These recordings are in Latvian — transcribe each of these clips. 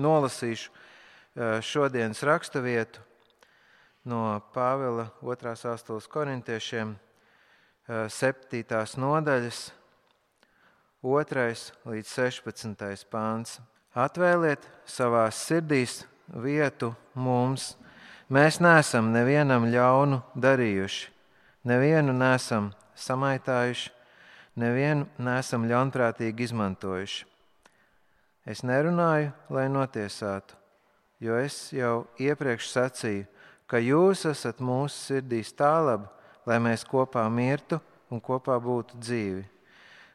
nolasīšu šodienas raksturvietu no Pāvila 2. sastāvs korintiešiem, 7. nodaļas, 2. līdz 16. pāns. Atvēliet savā sirdīs vietu mums. Mēs neesam nevienam ļaunu darījuši, nevienu nesam samaitājuši, nevienu nesam ļaunprātīgi izmantojuši. Es nerunāju, lai notiesātu, jo es jau iepriekš sacīju, ka jūs esat mūsu sirdīs tālāk, lai mēs kopā mirtu un kopā būtu dzīvi.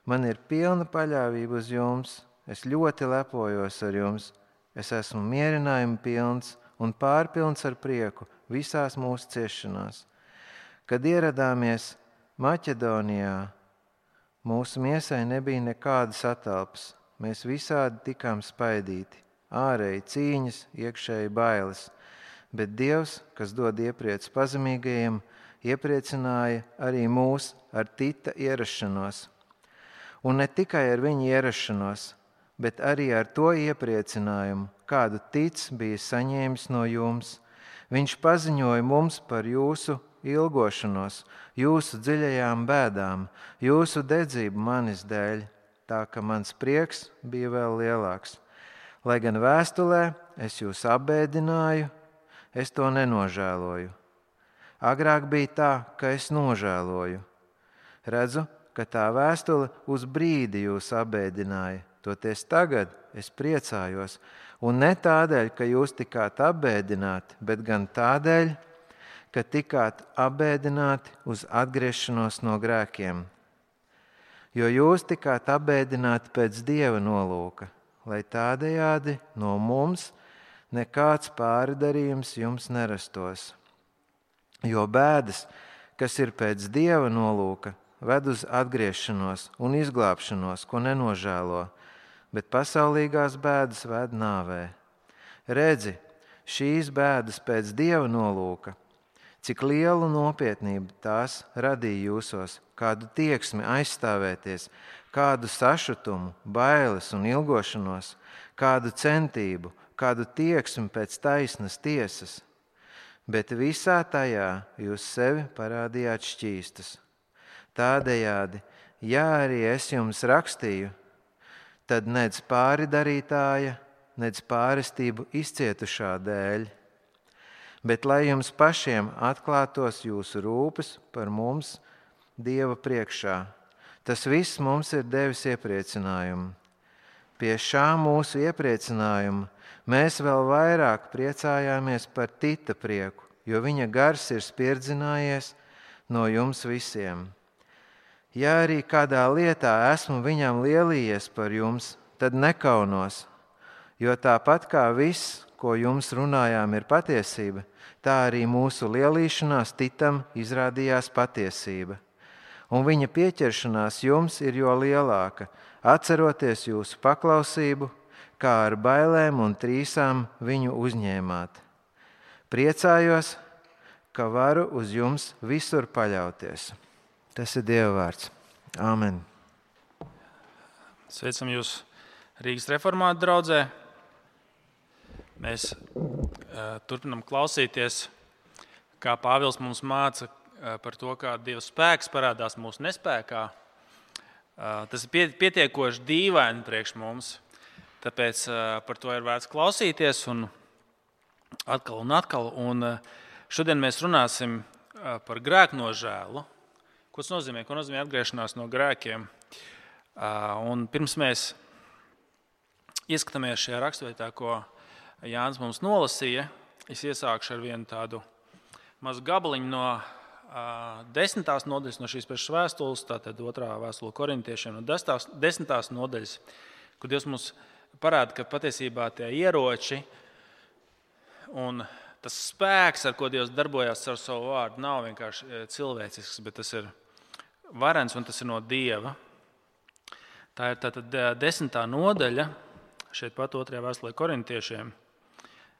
Man ir pilna paļāvība uz jums, Es ļoti lepojos ar jums. Es esmu mierinājuma pilns un pārpilns ar prieku visās mūsu ciešanās. Kad ieradāmies Maķedonijā, mūsu miesai nebija nekādas atelpas. Mēs visādi tikām spaidīti, ārēji cīņas, iekšēji bailes. Bet Dievs, kas dod iepriec pazemīgajiem, iepriecināja arī mūs ar Tita ierašanos. Un ne tikai ar viņa ierašanos, bet arī ar to iepriecinājumu, kādu tic bija saņēmis no jums. Viņš paziņoja mums par jūsu ilgošanos, jūsu dziļajām bēdām, jūsu dedzību manis dēļ, tā ka mans prieks bija vēl lielāks. Lai gan vēstulē es jūs apbēdināju, es to nenožēloju. Agrāk bija tā, ka es nožēloju. Redzu, ka tā vēstule uz brīdi jūs apbēdināja Toties tagad es priecājos, un ne tādēļ, ka jūs tikāt apbēdināti, bet gan tādēļ, ka tikāt apbēdināti uz atgriešanos no grēkiem. Jo jūs tikāt apbēdināti pēc dieva nolūka, lai tādējādi no mums nekāds pārdarījums jums nerastos. Jo bēdas, kas ir pēc dieva nolūka, ved uz atgriešanos un izglābšanos, ko nenožēlo bet pasaulīgās bēdas ved nāvē. Redzi, šīs bēdas pēc dieva nolūka, cik lielu nopietnību tās radīja jūsos, kādu tieksmi aizstāvēties, kādu sašutumu, bailes un ilgošanos, kādu centību, kādu tieksmi pēc taisnas tiesas. Bet visā tajā jūs sevi parādījāt šķīstas. Tādējādi, ja arī es jums rakstīju, tad nec pāri darītāja, nec pārestību izcietušā dēļ, bet lai jums pašiem atklātos jūsu rūpes par mums Dieva priekšā. Tas viss mums ir devis iepriecinājumu. Pie šā mūsu iepriecinājuma mēs vēl vairāk priecājāmies par Tita prieku, jo viņa gars ir spierdzinājies no jums visiem. Ja arī kādā lietā esmu viņam lielījies par jums, tad nekaunos, jo tāpat kā viss, ko jums runājām, ir patiesība, tā arī mūsu lielīšanās titam izrādījās patiesība. Un viņa pieķeršanās jums ir jo lielāka, atceroties jūsu paklausību, kā ar bailēm un trīsām viņu uzņēmāt. Priecājos, ka varu uz jums visur paļauties. Tas ir Dieva vārds. Āmen. Sveicam jūs Rīgas reformāta draugzē. Mēs uh, turpinām klausīties, kā Pāvils mums māca par to, kā Dieva spēks parādās mūsu nespējā. Tas ir pietiekoši dīvaini priekš mums. Tāpēc par to ir vērts klausīties un atkal un atkal. Un šodien mēs runāsim par grēku nožēlu. Ko tas nozīmē? Ko nozīmē atgriešanās no grēkiem? Un pirms mēs ieskatāmies šajā raksturvietā, ko Jānis mums nolasīja, es iesākšu ar vienu tādu mazu gabaliņu no desmitās nodaļas, no šīs pašas vēstules, tātad otrā vēstule korintiešiem, no desmitās, desmitās nodaļas, kur Dievs mums parāda, ka patiesībā tie ieroči un tas spēks, ar ko Dievs darbojas ar savu vārdu, nav vienkārši cilvēcisks, bet tas ir varens un tas ir no dieva. Tā ir tātad desmitā nodaļa, šeit pat otrajā vēstulē korintiešiem.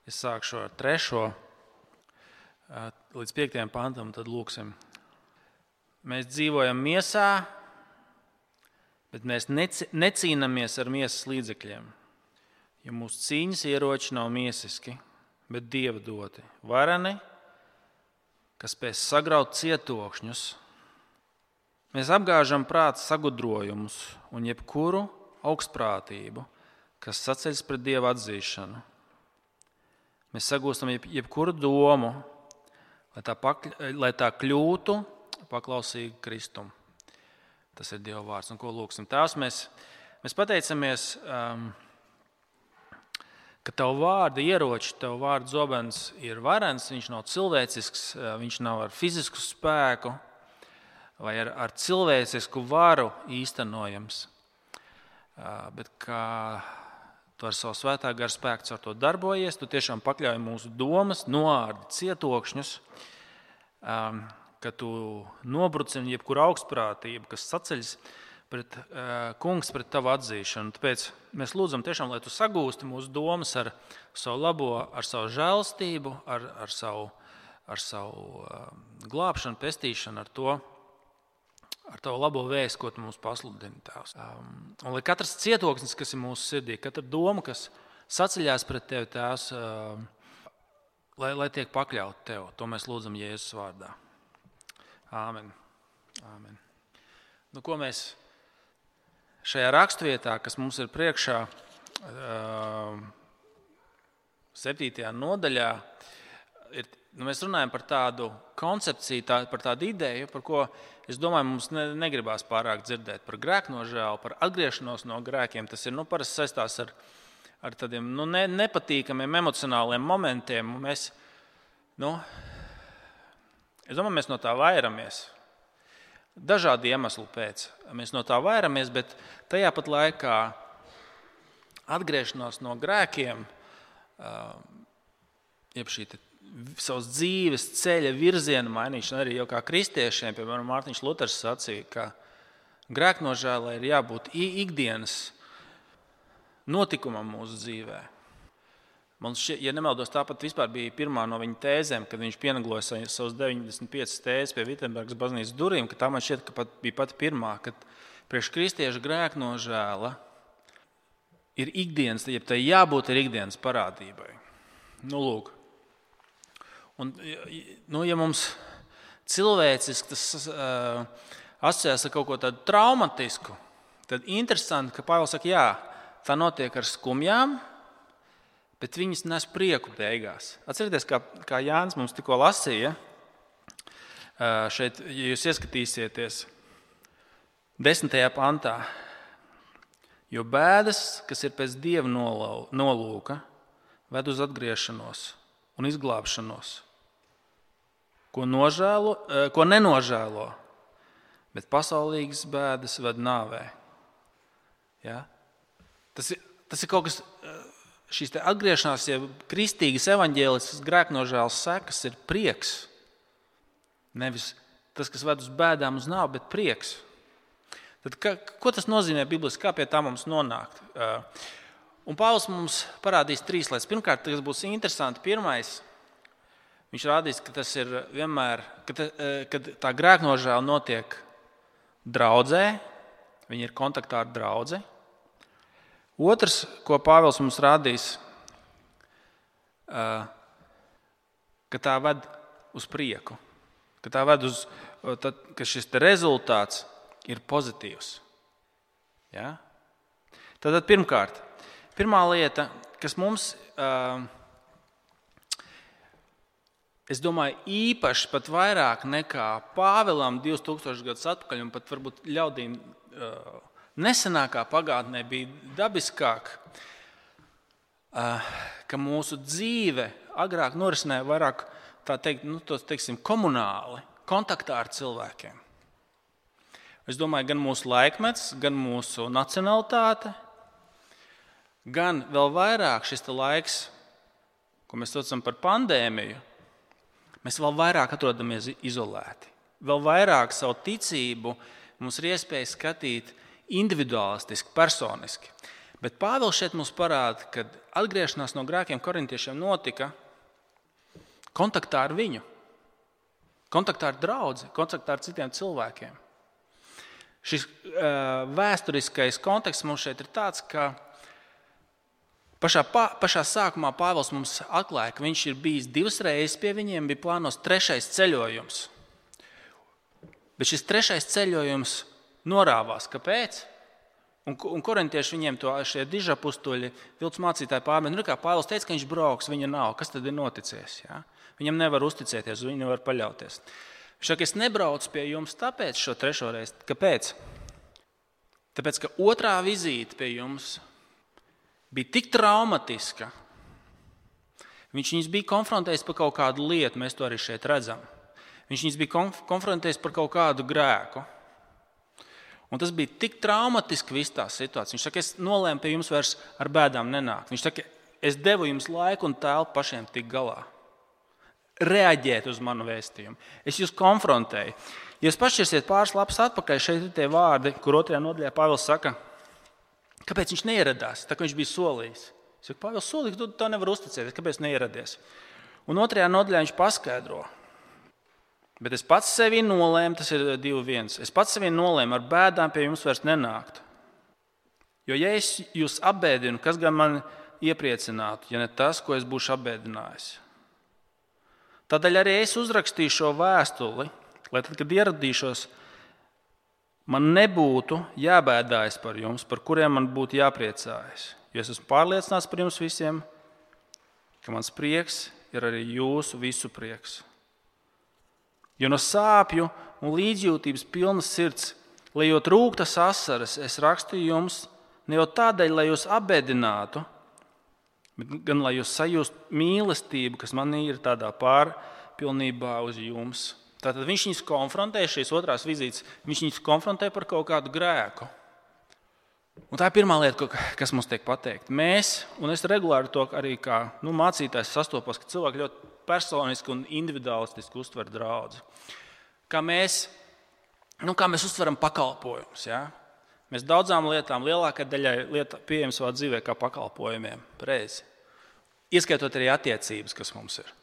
Es sākšu ar trešo līdz piektajam pantam, tad lūksim. Mēs dzīvojam miesā, bet mēs necīnāmies ar miesas līdzekļiem. ja mūsu cīņas ieroči nav miesiski, bet dieva doti, vareni, kas spēj sagraut cietokšņus. Mēs apgāžam prāta sagudrojumus un jebkuru augstprātību, kas saceļas pret dieva atzīšanu. Mēs sagūstam jeb, jebkuru domu, lai tā, pakļ, lai tā kļūtu paklausīga Kristum. Tas ir Dieva vārds, un ko lūgsim. Tās mēs, mēs pateicamies. Um, ka tavu vārdu ieroči, tavu vārdu zobens ir varens, viņš nav cilvēcisks, uh, viņš nav ar fizisku spēku vai ar, ar cilvēcisku varu īstenojams. Uh, bet kā tu ar savu svētā gara spēku ar to darbojies, tu tiešām pakļauj mūsu domas, noārdi cietokšņus. Um, ka tu nobrucini jebkuru augstprātību, kas saceļas pret uh, kungs, pret tavu atzīšanu. Tāpēc mēs lūdzam, tiešām, lai tu sagūsti mūsu domas ar savu labo, ar savu žēlstību, ar, ar savu, ar savu uh, glābšanu, pestīšanu, ar to. Ar tavu labo vēstu, ko tu mums pasludini, Tēvs. Um, un lai katrs cietoksnis, kas ir mūsu sirdī, katra doma, kas saceļās pret tevi, Tēvs, uh, lai, lai tiek pakļauta tev, to mēs lūdzam Jēzus vārdā. Āmen. Āmen. Nu, ko mēs šajā raksturvietā, kas mums ir priekšā, septītajā nodaļā, ir, nu, mēs runājam par tādu koncepciju, tā, par tādu ideju, par ko es domāju, mums ne, negribās pārāk dzirdēt par grēknožēlu, par atgriešanos no grēkiem. Tas ir nu, parasti saistās ar, ar tādiem nu, ne, nepatīkamiem emocionāliem momentiem. Mēs, nu, Es domāju, mēs no tā vairamies. Dažādu iemeslu pēc mēs no tā vairamies, bet tajā pat laikā atgriešanās no grēkiem, jeb šī savas dzīves ceļa virziena mainīšana, arī jau kā kristiešiem, piemēram, Mārtiņš Luters sacīja, ka grēknožēlē ir jābūt ikdienas notikumam mūsu dzīvēm. Man šķiet, ja nemaldos, tāpat bija pirmā no viņa tēzēm, kad viņš pienagloja savus 95 tēzes pie Vitsenburgas baznīcas durvīm. Tā man šķiet, ka pat, bija pati pirmā, kad priekš kristiešu grēku nožēla ir ikdienas, ja tai jābūt ir ikdienas parādībai. Nu, lūk. Un, nu, ja mums cilvēciski tas uh, asociēs ar kaut ko tādu traumatisku, tad interesanti, ka Pāvils saka, jā, tā notiek ar skumjām bet viņas nes prieku beigās. Atcerieties, kā, kā Jānis mums tikko lasīja. Šeit, ja jūs ieskatīsieties, desmitajā pantā, jo bēdas, kas ir pēc dieva nolūka, ved uz atgriešanos un izglābšanos, ko, nožēlo, ko nenožēlo, bet pasaulīgas bēdas ved nāvē. Ja? Tas, ir, tas ir kaut kas šīs atgriešanās, ja kristīgas evaņģēliskas grēknožēlas sekas ir prieks. Nevis tas, kas ved uz bēdām, uz nāvi, bet prieks. Tad, ka, ko tas nozīmē Bībeliski, kā pie tā mums nonākt? Uh, un Pāvils mums parādīs trīs lietas. Pirmkārt, tas būs interesanti. Pirmais, viņš rādīs, ka tas ir vienmēr, kad, uh, kad tā grēknožēla notiek draudzē, viņi ir kontaktā ar draugu. Otrs, ko Pāvils mums rādīs, ka tā ved uz prieku, ka tā ved uz tad, ka šis rezultāts ir pozitīvs. Ja? Tad pirmkārt, pirmā lieta, kas mums, es domāju, īpaši pat vairāk nekā Pāvēlam 2000 gadus atpakaļ, un pat varbūt ļaudīm nesenākā pagātnē bija dabiskāk, ka mūsu dzīve agrāk norisinājās vairāk teikt, nu, teiksim, komunāli, kontaktā ar cilvēkiem. Es domāju, gan mūsu laikmets, gan mūsu nacionalitāte, gan vēl vairāk šis laiks, ko mēs saucam par pandēmiju, mēs vēl vairāk atrodamies izolēti. Vēl vairāk savu ticību mums ir iespēja skatīt individuālistiski, personiski. Bet Pāvils šeit mums parāda, ka atgriešanās no grēkiem korintiešiem notika kontaktā ar viņu, kontaktā ar draugu, kontaktā ar citiem cilvēkiem. Šis uh, vēsturiskais konteksts mums šeit ir tāds, ka Pašā, pa, pašā sākumā Pāvils mums atklāja, ka viņš ir bijis divas reizes pie viņiem, bija plānos trešais ceļojums. Bet šis trešais ceļojums norāvās. Kāpēc? Un, un korintieši viņiem to dižapustuļi, vilcis mācītāji pārmet. Nu, kā Pāvils teica, ka viņš brauks, viņa nav. Kas tad ir noticis? Ja? Viņam nevar uzticēties, uz viņu nevar paļauties. Viņš saka, es nebraucu pie jums tāpēc šo trešo reizi. Kāpēc? Tāpēc, ka otrā vizīte pie jums bija tik traumatiska. Viņš viņus bija konfrontējis par kaut kādu lietu, mēs to arī šeit redzam. Viņš viņus bija konf konfrontējis par kaut kādu grēku. Un tas bija tik traumatiski viss tā situācija. Viņš saka, es nolēmu pie jums vairs ar bēdām nenākt. Viņš saka, es devu jums laiku un telpu pašiem tikt galā. Reaģēt uz manu vēstījumu. Es jūs konfrontēju. Ja jūs pašķirsiet pāris lapus atpakaļ, šeit ir tie vārdi, kur otrajā nodaļā Pāvils saka, Kāpēc viņš neieradās? Tā kā viņš bija solījis. Es saku, Pāvils, solīja, tu tā nevar uzticēties. Kāpēc neieradies? Un otrajā nodaļā viņš paskaidro. Bet es pats sevi nolēmu, tas ir divi viens. Es pats sevi nolēmu ar bēdām pie jums vairs nenākt. Jo, ja es jūs apbēdinu, kas gan man iepriecinātu, ja ne tas, ko es būšu apbēdinājis? Tādēļ arī es uzrakstīju šo vēstuli, lai tad, kad ieradīšos, man nebūtu jābēdājas par jums, par kuriem man būtu jāpriecājas. Jo es esmu pārliecināts par jums visiem, ka mans prieks ir arī jūsu visu prieks. Jo no sāpju un līdzjūtības pilnas sirds, lejot rūktas asaras, es rakstīju jums ne jau tādēļ, lai jūs apbēdinātu, bet gan lai jūs sajūstu mīlestību, kas man ir tādā pārpilnībā uz jums. Tātad viņš viņus konfrontē, šīs otrās vizītes, viņš viņus konfrontē par kaut kādu grēku. Un tā ir pirmā lieta, kas mums tiek pateikta. Mēs, un es regulāri to arī kā nu, mācītājs sastopos, ka cilvēki ļoti personiski un individualistiski uztver draugu. Kā mēs, nu, kā mēs uztveram pakalpojumus. Ja? Mēs daudzām lietām, lielākajai daļai lietu pieejam savā dzīvē kā pakalpojumiem, reizi. Ieskaitot arī attiecības, kas mums ir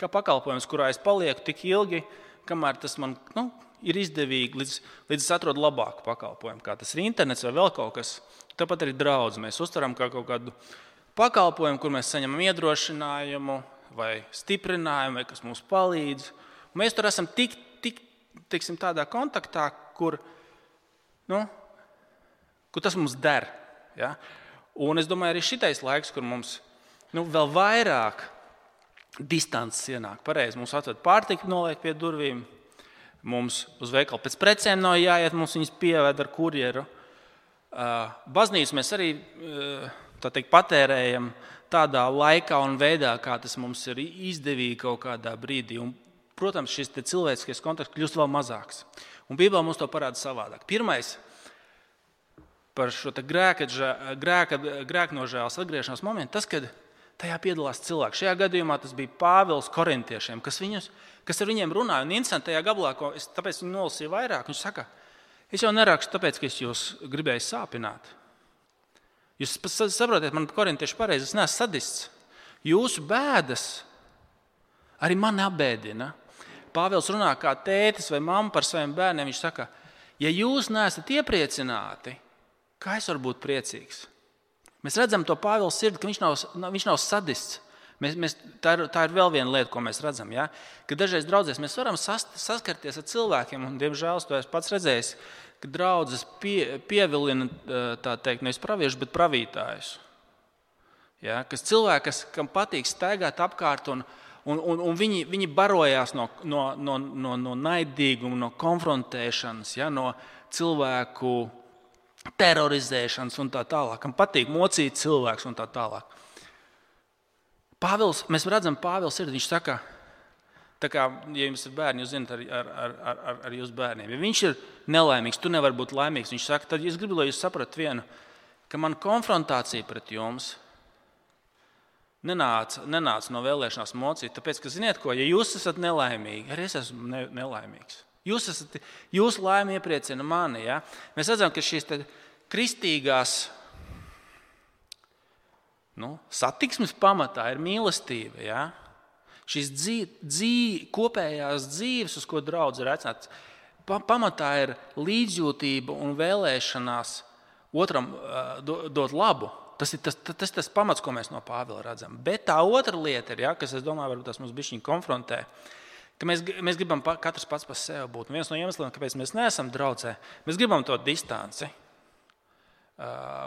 kā pakalpojums, kurā es palieku tik ilgi, kamēr tas man nu, ir izdevīgi, līdz, līdz es atrodu labāku pakalpojumu. Kā tas ir internets vai vēl kaut kas. Tāpat arī draudz mēs uztveram kā kaut kādu pakalpojumu, kur mēs saņemam iedrošinājumu vai stiprinājumu, vai kas mums palīdz. Un mēs tur esam tik, tik tiksim, tādā kontaktā, kur, nu, kur tas mums der. Ja? Un es domāju, arī šitais laiks, kur mums nu, vēl vairāk distances ienāk. Pareizi, mums atved pārtiku, noliek pie durvīm. Mums uz veikalu pēc precēm nav jāiet, mums viņas pieved ar kurjeru. Baznīcu mēs arī teikt, patērējam tādā laikā un veidā, kā tas mums ir izdevīgi kaut kādā brīdī. Un, protams, šis cilvēciskais kontakts kļūst vēl mazāks. Un Bībelē mums to parāda savādāk. Pirmais par šo grēka, grēka, grēka nožēlas atgriešanās momentu, tas, kad Tajā piedalās cilvēki. Šajā gadījumā tas bija Pāvils korintiešiem, kas, viņus, kas ar viņiem runāja. Un interesanti tajā gabalā, ko es tāpēc nolasīju vairāk, viņš saka, es jau nerakstu tāpēc, ka es jūs gribēju sāpināt. Jūs saprotat, man korintieši pareizi, es neesmu sadists. Jūsu bēdas arī mani apbēdina. Pāvils runā kā tētis vai mamma par saviem bērniem. Viņš saka, ja jūs neesat iepriecināti, kā es varu būt priecīgs? Mēs redzam to Pāvila sirdi, ka viņš nav, viņš nav sadists. Mēs, mēs, tā, ir, tā ir vēl viena lieta, ko mēs redzam. Ja? Ka dažreiz draudzēs mēs varam sas, saskarties ar cilvēkiem, un, diemžēl, to esmu pats redzējis, ka draudzes pie, pievilina teikt, nevis praviešu, bet pravītājus. Ja? Kas cilvēki, kas, kam patīk staigāt apkārt, un, un, un, un viņi, viņi barojās no, no, no, no, no naidīguma, no konfrontēšanas, ja? no cilvēku terorizēšanas un tā tālāk, kam patīk mocīt cilvēks un tā tālāk. Pāvils, mēs redzam, Pāvils ir. Viņš saka, tā kā, ja jums ir bērni, jūs zināt, ar, ar, ar, ar, ar jūsu bērniem. Ja viņš ir nelaimīgs, tu nevari būt laimīgs. Viņš saka, tad es gribu, lai jūs sapratat vienu, ka man konfrontācija pret jums nenāca, nenāca no vēlēšanās mocīt. Tāpēc, ka, ziniet, ko, ja jūs esat nelaimīgi, arī es esmu ne, nelaimīgs. Jūs esat, jūsu laime iepriecina mani. Ja? Mēs redzam, ka šīs kristīgās nu, satiksmes pamatā ir mīlestība. Ja? Šīs dzīv, dzīv, kopējās dzīves, uz ko draugs ir aicināts, pamatā ir līdzjūtība un vēlēšanās otram uh, dot labu. Tas ir tas, tas, tas, pamats, ko mēs no Pāvila redzam. Bet tā otra lieta ir, ja, kas, varbūt tas mums bija konfrontē. Mēs, mēs gribam pa, katrs pats par sevi būt. Un viens no iemesliem, kāpēc mēs neesam draugi, mēs gribam to distanci.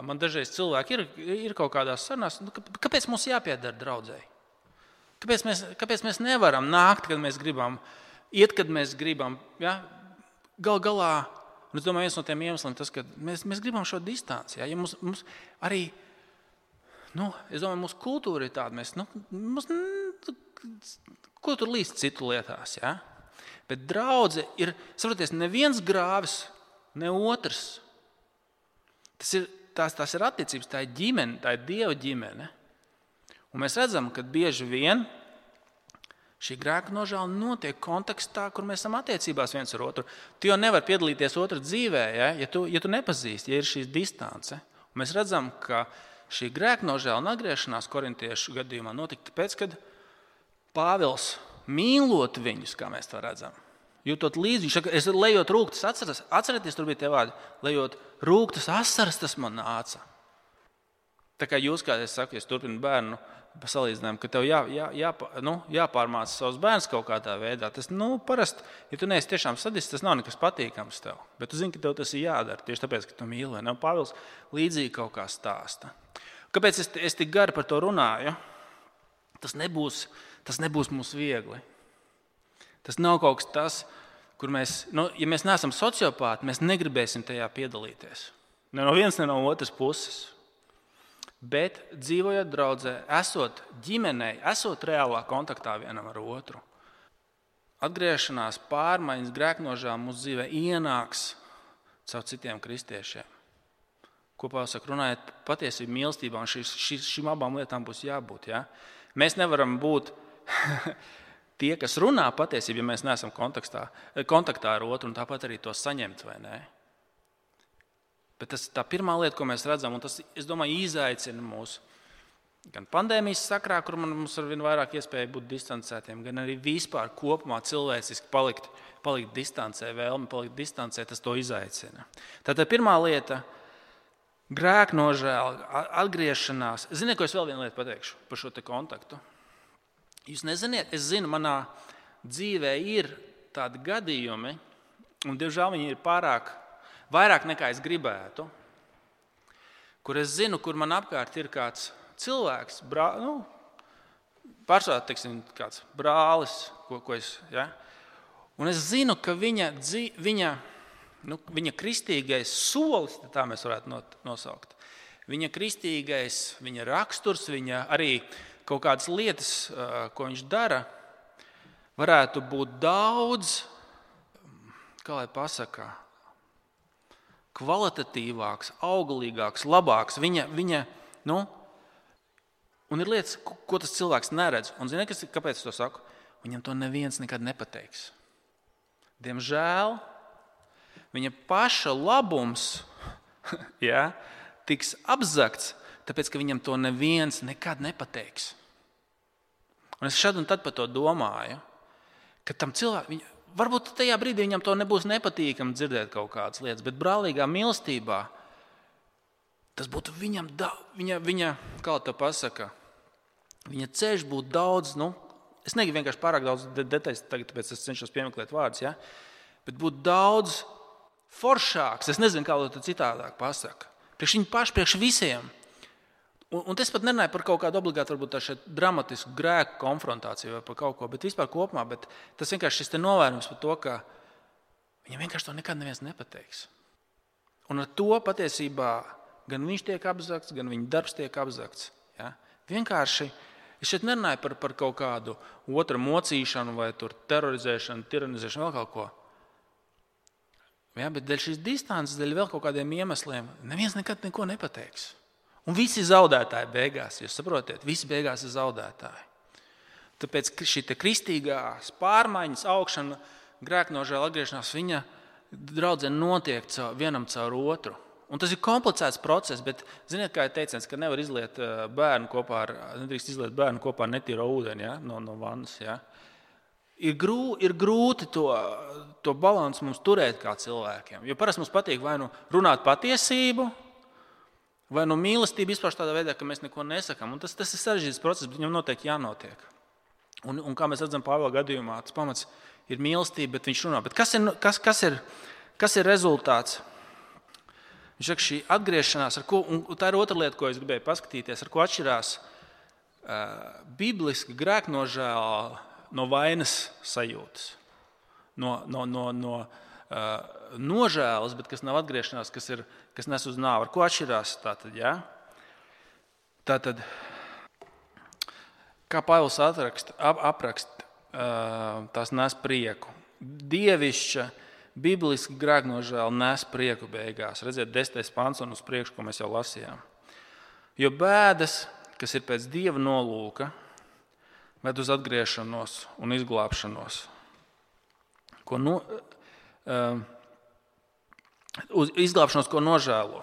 Man dažreiz cilvēki ir, ir kaut kādās sarunās, nu, kāpēc mums jāpiedara draudzēji? Kāpēc mēs, kāpēc mēs nevaram nākt, kad mēs gribam, iet, kad mēs gribam? Ja? Gal galā, un es domāju, viens no tiem iemesliem tas, ka mēs, mēs gribam šo distanci. Ja? Ja mums, mums arī, nu, es domāju, mūsu kultūra ir tāda, mēs, nu, mums, ko tur līdz citu lietās. Ja? Bet draudzē ir, saprotiet, neviens grāvis, ne otrs. Tas ir, tās, tās ir attiecības, tā ir ģimene, tā ir dieva ģimene. Un mēs redzam, ka bieži vien šī grēka nožēla notiek kontekstā, kur mēs esam attiecībās viens ar otru. Tu jau nevari piedalīties otrā dzīvē, ja, ja, tu, ja tu nepazīsti, ja ir šī distance. Un mēs redzam, ka šī grēka nožēla un atgriešanās korintiešu gadījumā notika tāpēc, ka Pāvils mīlot viņus, kā mēs to redzam, jūtot līdzi. Viņš saka, es lejot rūkstošas asaras, atcerieties, tur bija tie vārdi, lejot rūkstošas asaras, tas man nāca. Tā kā jūs, kā es saku, es turpinu bērnu salīdzinājumu, ka tev jā, jā, jā, nu, jāpārmāca savus bērnus kaut kādā veidā. Tas nu, parasti, ja tu neesi tiešām sadists, tas nav nekas patīkams tev. Bet tu zini, ka tev tas ir jādara tieši tāpēc, ka tu mīli. Ne? Pāvils līdzīgi kaut kā stāsta. Kāpēc es, es tik gari par to runāju? Tas nebūs, tas nebūs mums viegli. Tas nav kaut kas tāds, kur mēs, nu, ja mēs neesam sociopāti, mēs negribēsim tajā piedalīties. Ne no vienas, ne no otras puses. Bet dzīvojot draudzē, esot ģimenei, esot reālā kontaktā vienam ar otru, atgriešanās, pārmaiņas, grēknožēl mūsu dzīvē ienāks caur citiem kristiešiem. Kopā saka, runājot patiesībā mīlestībā, un šis, šis, šīm abām lietām būs jābūt. Ja? Mēs nevaram būt tie, kas runā patiesībā, ja mēs neesam kontaktā ar otru, un tāpat arī to saņemt vai nē. Bet tas ir tā pirmā lieta, ko mēs redzam, un tas, domāju, izaicina mūs. Gan pandēmijas sakrā, kur mums ir vien vairāk iespēja būt distancētiem, gan arī vispār kopumā cilvēciski palikt, palikt distancē, vēlme palikt distancē, tas to izaicina. Tātad pirmā lieta - grēka nožēla, atgriešanās. Ziniet, ko es vēl vienu lietu pateikšu par šo kontaktu? Jūs neziniet, es zinu, manā dzīvē ir tādi gadījumi, un diemžēl viņi ir pārāk, vairāk nekā es gribētu. Kur es zinu, kur man apkārt ir kāds cilvēks, brā, nu, pārsvarā teiksim, kāds brālis, ko, ko es. Ja? Un es zinu, ka viņa, viņa, nu, viņa kristīgais solis, tā mēs varētu nosaukt, viņa kristīgais, viņa raksturs, viņa arī kaut kādas lietas, ko viņš dara, varētu būt daudz, kā lai pasakā, kvalitatīvāks, auglīgāks, labāks. Viņa, viņa, nu, un ir lietas, ko tas cilvēks neredz. Un zini, kas, kāpēc es to saku? Viņam to neviens nekad nepateiks. Diemžēl viņa paša labums ja, tiks apzakts tāpēc ka viņam to neviens nekad nepateiks. Un es šad un tad par to domāju, ka tam cilvēkam, varbūt tajā brīdī viņam to nebūs nepatīkami dzirdēt kaut kādas lietas, bet brālīgā mīlestībā tas būtu viņam, da, viņa, viņa kā to pasaka, viņa ceļš būtu daudz, nu, es negribu vienkārši pārāk daudz de tagad, tāpēc es cenšos piemeklēt vārdus, ja? bet būtu daudz foršāks, es nezinu, kā to citādāk pasaka. Priekš viņu pašu, priekš visiem. Un, un es pat nerunāju par kaut kādu obligātu, varbūt dramatisku grēku konfrontāciju vai par kaut ko, bet vispār kopumā. Bet tas vienkārši ir novērojums par to, ka viņam vienkārši to nekad neviens nepateiks. Un ar to patiesībā gan viņš tiek apzakts, gan viņa darbs tiek apzakts. Ja? Vienkārši es šeit nerunāju par, par kaut kādu otru mocīšanu, vai terorizēšanu, tiranizēšanu, vēl kaut ko. Ja, bet dēļ šīs distances, dēļ vēl kaut kādiem iemesliem, neviens nekad neko nepateiks. Un visi zaudētāji beigās. Jūs saprotat, visi beigās ir zaudētāji. Tāpēc šī kristīgās pārmaiņas, augšana, grēknožēla, atgriešanās, viņa draudzē notiek caur, vienam caur otru. Un tas ir komplicēts process, bet, ziniet, kā ir teiciens, ka nevar izliet eh, bērnu kopā ar, nedrīkst izliet bērnu kopā ar netīro ūdeni ja? no, no vannas. Ja? Ir, grū, ir grūti to, to balansu mums turēt kā cilvēkiem. Jo parasti mums patīk vai nu runāt patiesību, Vai nu mīlestība izpaužas tādā veidā, ka mēs neko nesakām. Un tas, tas ir sarežģīts process, bet viņam noteikti jānotiek. Un, un kā mēs redzam, Pāvila gadījumā tas pamats ir mīlestība, bet viņš runā. Bet kas, ir, kas, kas, ir, kas ir rezultāts? Viņš saka, šī atgriešanās, ko, un tā ir otra lieta, ko es gribēju paskatīties, ar ko atšķirās uh, bibliski grēknožēla no vainas sajūtas, no, no, no, no uh, nožēlas, bet kas nav atgriešanās, kas, ir, kas nes uz nāvi. Ar ko atšķirās tātad? Ja? Tātad, kā Pāvils apraksta, ap, aprakst, tas nes prieku. Dievišķa, bibliski grēknožēla nes prieku beigās. Redziet, desmitais pants un uz priekšu, ko mēs jau lasījām. Jo bēdas, kas ir pēc dieva nolūka, ved uz atgriešanos un izglābšanos. Ko no, uh, uz izglābšanos, ko nožēlo.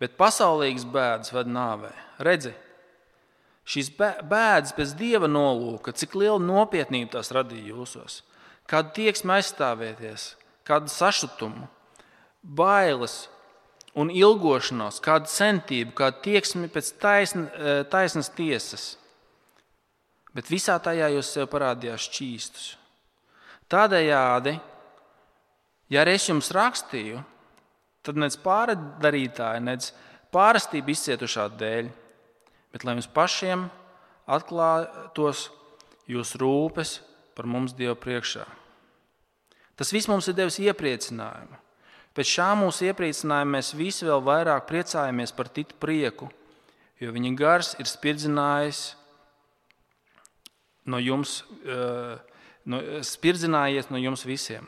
Bet pasaulīgas bēdas ved nāvē. Redzi, šīs bēdas pēc dieva nolūka, cik liela nopietnība tās radīja jūsos, kādu tieksmi aizstāvēties, kādu sašutumu, bailes un ilgošanos, kādu centību, kādu tieksmi pēc taisn, e, taisnas tiesas. Bet visā tajā jūs sev parādījāt šķīstus. Tādējādi Ja arī es jums rakstīju, tad nec pārdarītāji, nec pārastība izcietušā dēļ, bet lai jums pašiem atklātos jūsu rūpes par mums Dievu priekšā. Tas viss mums ir devis iepriecinājumu. Pēc šā mūsu iepriecinājuma mēs visi vēl vairāk priecājamies par Titu prieku, jo viņa gars ir spirdzinājies no jums, eh, no, spirdzinājies no jums visiem.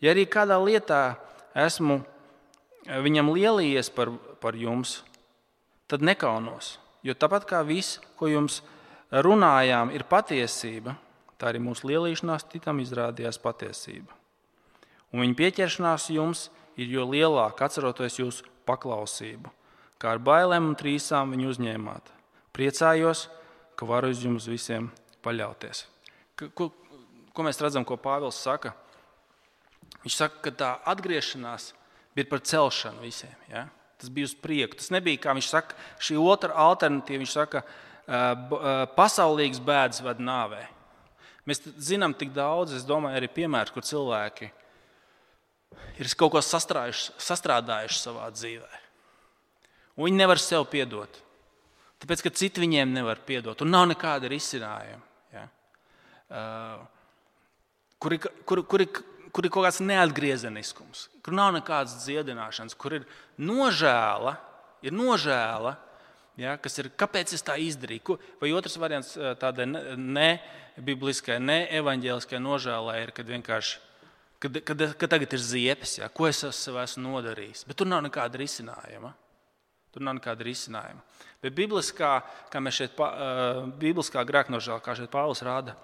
Ja arī kādā lietā esmu eh, viņam lielījies par, par jums, tad nekaunos. Jo tāpat kā viss, ko jums runājām, ir patiesība, tā arī mūsu lielīšanās citam izrādījās patiesība. Un viņa pieķeršanās jums ir jo lielāka, atceroties jūsu paklausību, kā ar bailēm un trīsām viņu uzņēmāt. Priecājos, ka varu uz jums visiem paļauties. Ko, ko mēs redzam, ko Pāvils saka? Viņš saka, ka tā atgriešanās bija par celšanu visiem. Ja? Tas bija uz priekšu. Tas nebija, kā viņš saka, šī otra alternatīva. Viņš saka, pasaulīgas bēdas ved nāvē. Mēs zinām tik daudz, es domāju, arī piemērus, kur cilvēki ir kaut ko sastrādājuši savā dzīvē. Un viņi nevar sev piedot. Tāpēc, ka citi viņiem nevar piedot, un nav nekāda risinājuma. Ja? Uh, kuri, kuri, kuri kur ir kaut kāds neatgriezeniskums, kur nav nekādas dziedināšanas, kur ir nožēla, ir nožēla ja, kas ir kāpēc es tā izdarīju. Vai otrs variants eh, tādai nebibliskai, ne neevaņģēliskai nožēlai ir, kad vienkārši. Kad, kad, kad tagad ir ziepes, ja, ko es sev esmu nodarījis. Bet tur nav nekāda risinājuma. Tur nav nekāda risinājuma. Bet bibliskā, kā mēs šeit, uh, bibliskā grēknožēlā, kā šeit Pāvils rāda,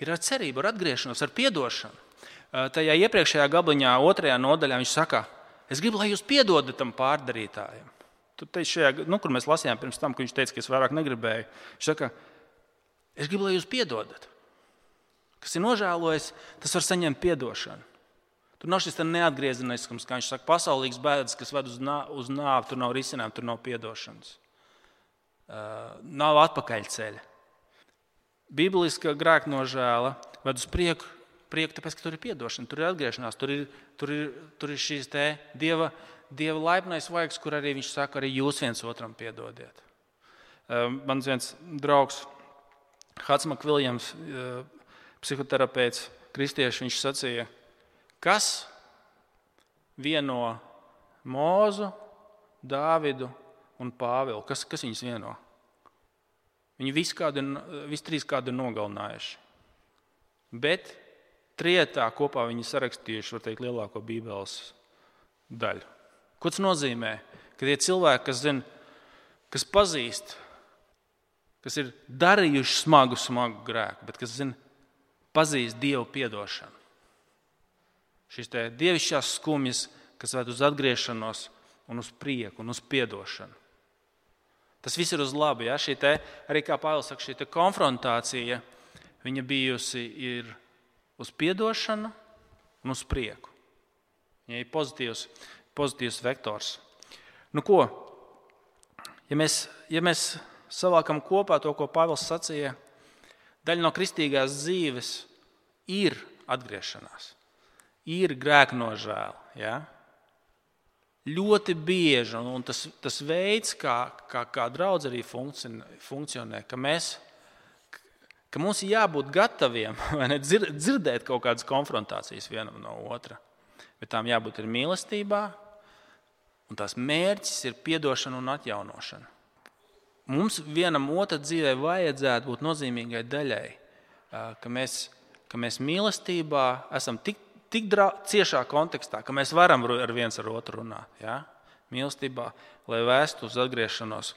ir ar cerību, ar atgriešanos, ar atdošanu. Eh, tajā iepriekšējā gabaliņā, otrajā nodaļā, viņš saka, es gribu, lai jūs piedodat tam pārdarītājam. Tur šajā, nu, kur mēs lasījām pirms tam, ka viņš teica, ka es vairāk negribēju. Viņš saka, es gribu, lai jūs piedodat. Kas ir nožēlojis, tas var saņemt atdošanu. Tur nav šis neatgriezeniskums, kā viņš saka, pasaulīgs bēdas, kas ved uz, nā, uz nāvi. Tur nav risinājumu, tur nav atdošanas. Uh, nav atpakaļceļa. Bībeliska grēka nožēla ved uz priekšu, prieku, tāpēc, ka tur ir atdošana, tur ir atgriešanās, tur ir, tur ir, tur ir šīs dieva, dieva laipnais vaigs, kur arī viņš saka, arī jūs viens otram piedodiet. Ehm, mans viens draugs, Hatsmaks Viljams, ehm, psihoterapeits, kristieši, viņš sacīja, kas vieno Mūzu, Dāvidu un Pāvilu. Kas, kas viņus vieno? Viņi visi, kādi, visi trīs kādi ir nogalinājuši. Bet trietā kopā viņi sarakstījuši teikt, lielāko Bībeles daļu. Ko tas nozīmē? Ka tie cilvēki, kas, zin, kas pazīst, kas ir darījuši smagu, smagu grēku, bet kas zin, pazīst Dievu piedošanu. Šīs dievišķās skumjas, kas ved uz atgriešanos, un uz prieku un uz atdošanu. Tas viss ir uz labu. Ja? Te, arī kā Pāvils saka, šī konfrontācija bijusi ir uz atdošanu un uz prieku. Ja ir pozitīvs, pozitīvs vektors. Nu, ko? Ja mēs, ja mēs savākam kopā to, ko Pāvils sacīja, daļa no kristīgās dzīves ir atgriešanās, ir grēknožēla. Ja? Ļoti bieži, un tas, tas veids, kā, kā, kā draudz arī funkcionē, ka, mēs, ka mums ir jābūt gataviem ne, dzirdēt kaut kādas konfrontācijas vienam no otra, bet tām jābūt ir mīlestībā, un tās mērķis ir atdošana un atjaunošana. Mums vienam otram dzīvē vajadzētu būt nozīmīgai daļai, ka mēs ka mēs mīlestībā esam tik, tik drā, ciešā kontekstā, ka mēs varam ar viens ar otru runāt. Ja? Mīlestībā, lai vēstu uz atgriešanos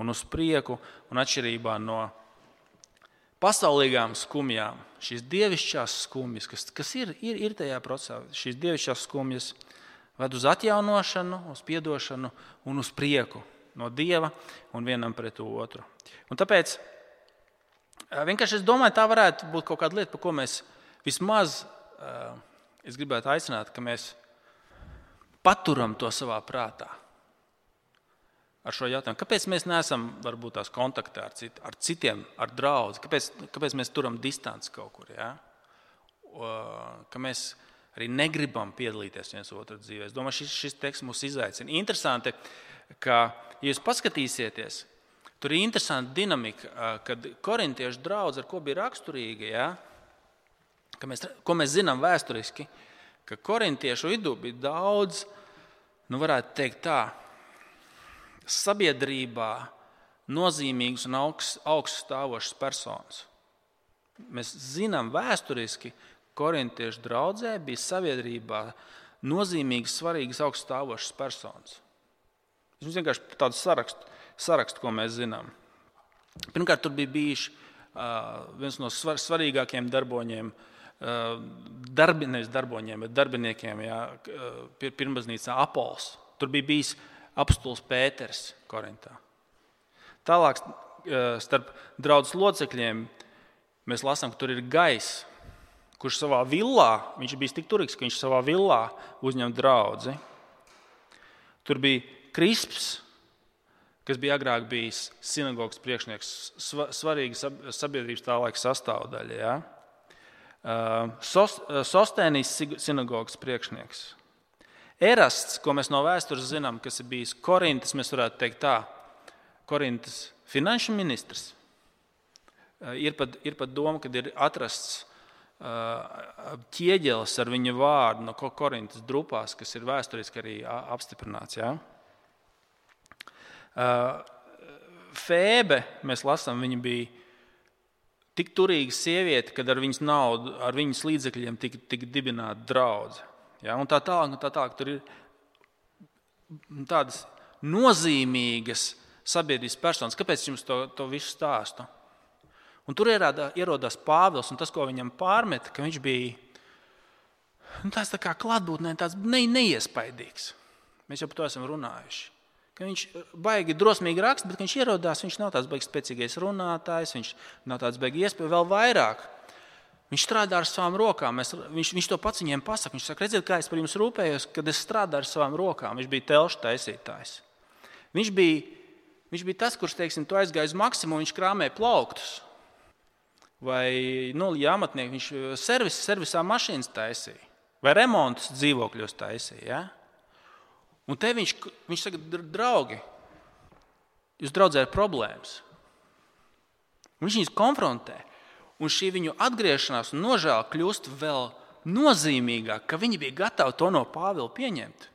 un uz prieku, un atšķirībā no pasaulīgām skumjām, šīs dievišķās skumjas, kas, kas ir, ir, ir tajā procesā, šīs dievišķās skumjas ved uz atjaunošanu, uz atdošanu un uz prieku no dieva un vienam pret otru. Un tāpēc Vienkārši es domāju, tā varētu būt kaut kāda lieta, par ko mēs vismaz es gribētu aicināt, ka mēs paturam to savā prātā. Ar šo jautājumu, kāpēc mēs neesam varbūt tās kontaktā ar, cit, ar citiem, ar draugiem, kāpēc, kāpēc mēs turam distanci kaut kur? Ja? Ka mēs arī negribam piedalīties viens otru dzīvē. Es domāju, šis, šis teksts mūs izaicina. Interesanti, ka, ja jūs paskatīsieties, Tur ir interesanta dinamika, kad korintiešu draugs, ar ko bija raksturīga, ja, mēs, ko mēs zinām vēsturiski, ka korintiešu vidū bija daudz, nu, varētu teikt, tā, sabiedrībā nozīmīgas un augsts augst stāvošas personas. Mēs zinām vēsturiski, korintiešu draudzē bija sabiedrībā nozīmīgas, svarīgas, augsts stāvošas personas. Es vienkārši tādu sarakstu sarakstu, ko mēs zinām. Pirmkārt, tur bija bijis uh, viens no svar, svarīgākajiem darboņiem, uh, darbi, nevis darboņiem, bet darbiniekiem, jā, pirmbaznīcā Apols. Tur bija bijis apstults Pēters Korintā. Tālāk starp draugu locekļiem mēs lasām, ka tur ir gaiss, kurš savā villā, viņš bija tik turīgs, ka viņš savā villā uzņem draugu. Tur bija krisps, kas bija agrāk bijis sinagogas priekšnieks, svarīga sabiedrības tā laika sastāvdaļa. Ja? Sos, Sostēnijas sinagogas priekšnieks. Erasts, ko mēs no vēstures zinām, kas ir bijis Korintas, mēs varētu teikt tā, Korintas finanšu ministrs. Ir pat, ir pat doma, ka ir atrasts ķieģelis ar viņa vārdu no Korintas drupās, kas ir vēsturiski arī apstiprināts. Ja? Fēbe, mēs lasām, viņa bija tik turīga sieviete, kad ar viņas naudu, ar viņas līdzekļiem tika, tika dibināta draudzene. Ja? Un tā tālāk, tā tālāk. Tur ir tādas nozīmīgas sabiedrības personas. Kāpēc jums to, to visu stāstu? Un tur ierādā, ierodās Pāvils, un tas, ko viņam pārmet, ka viņš bija nu, tāds tā kā klātbūtnē, tāds ne, neiespaidīgs. Mēs jau par to esam runājuši ka viņš baigi drosmīgi raksta, bet viņš ierodās. Viņš nav tāds baigs spēcīgais runātājs, viņš nav tāds baigs iespēja vēl vairāk. Viņš strādā ar savām rokām. Mēs, viņš, viņš to pats viņiem pasaka. Viņš saka, redziet, kā es par jums rūpējos, kad es strādāju ar savām rokām. Viņš bija telšu taisītājs. Viņš bija, viņš bija tas, kurš, teiksim, to aizgāja uz maksimumu, viņš krāmēja plauktus. Vai nu, jāmatnieki, viņš servis, servisā mašīnas taisīja, vai remontus dzīvokļos taisīja. Ja? Un te viņš, viņš saka, draugi, jūs draudzē ir problēmas. Viņš viņus konfrontē. Un šī viņu atgriešanās un nožēla kļūst vēl nozīmīgāk, ka viņi bija gatavi to no Pāvila pieņemt.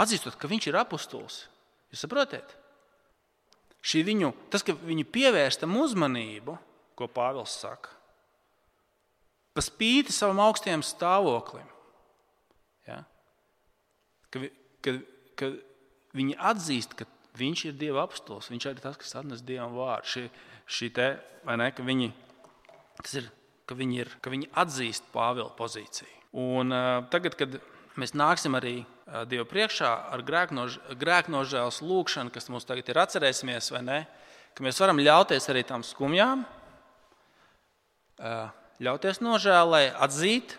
Atzīstot, ka viņš ir apustulis. Jūs saprotat? Viņu, tas, ka viņi pievērsta uzmanību, ko Pāvils saka, pa spīti savam augstajam stāvoklim. Ja? Ka, ka, ka viņi atzīst, ka viņš ir Dieva apstākļos, viņš ir tas, kas atnes Dievam vārdu. Šī, šī te, ne, ka viņi, ir, ka viņi, ir, ka viņi atzīst Pāvila pozīciju. Un, uh, tagad, kad mēs nāksim arī uh, Dievu priekšā ar grēknož, grēknožēlas lūgšanu, kas mums tagad ir atcerēsimies, vai ne, ka mēs varam ļauties arī tam skumjām, uh, ļauties nožēlai, atzīt,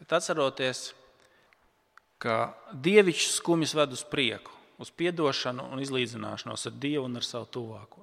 bet atceroties, ka dievišķs skumjas ved uz prieku. uz atdošanu un izlīdzināšanos ar Dievu un ar savu tuvāko.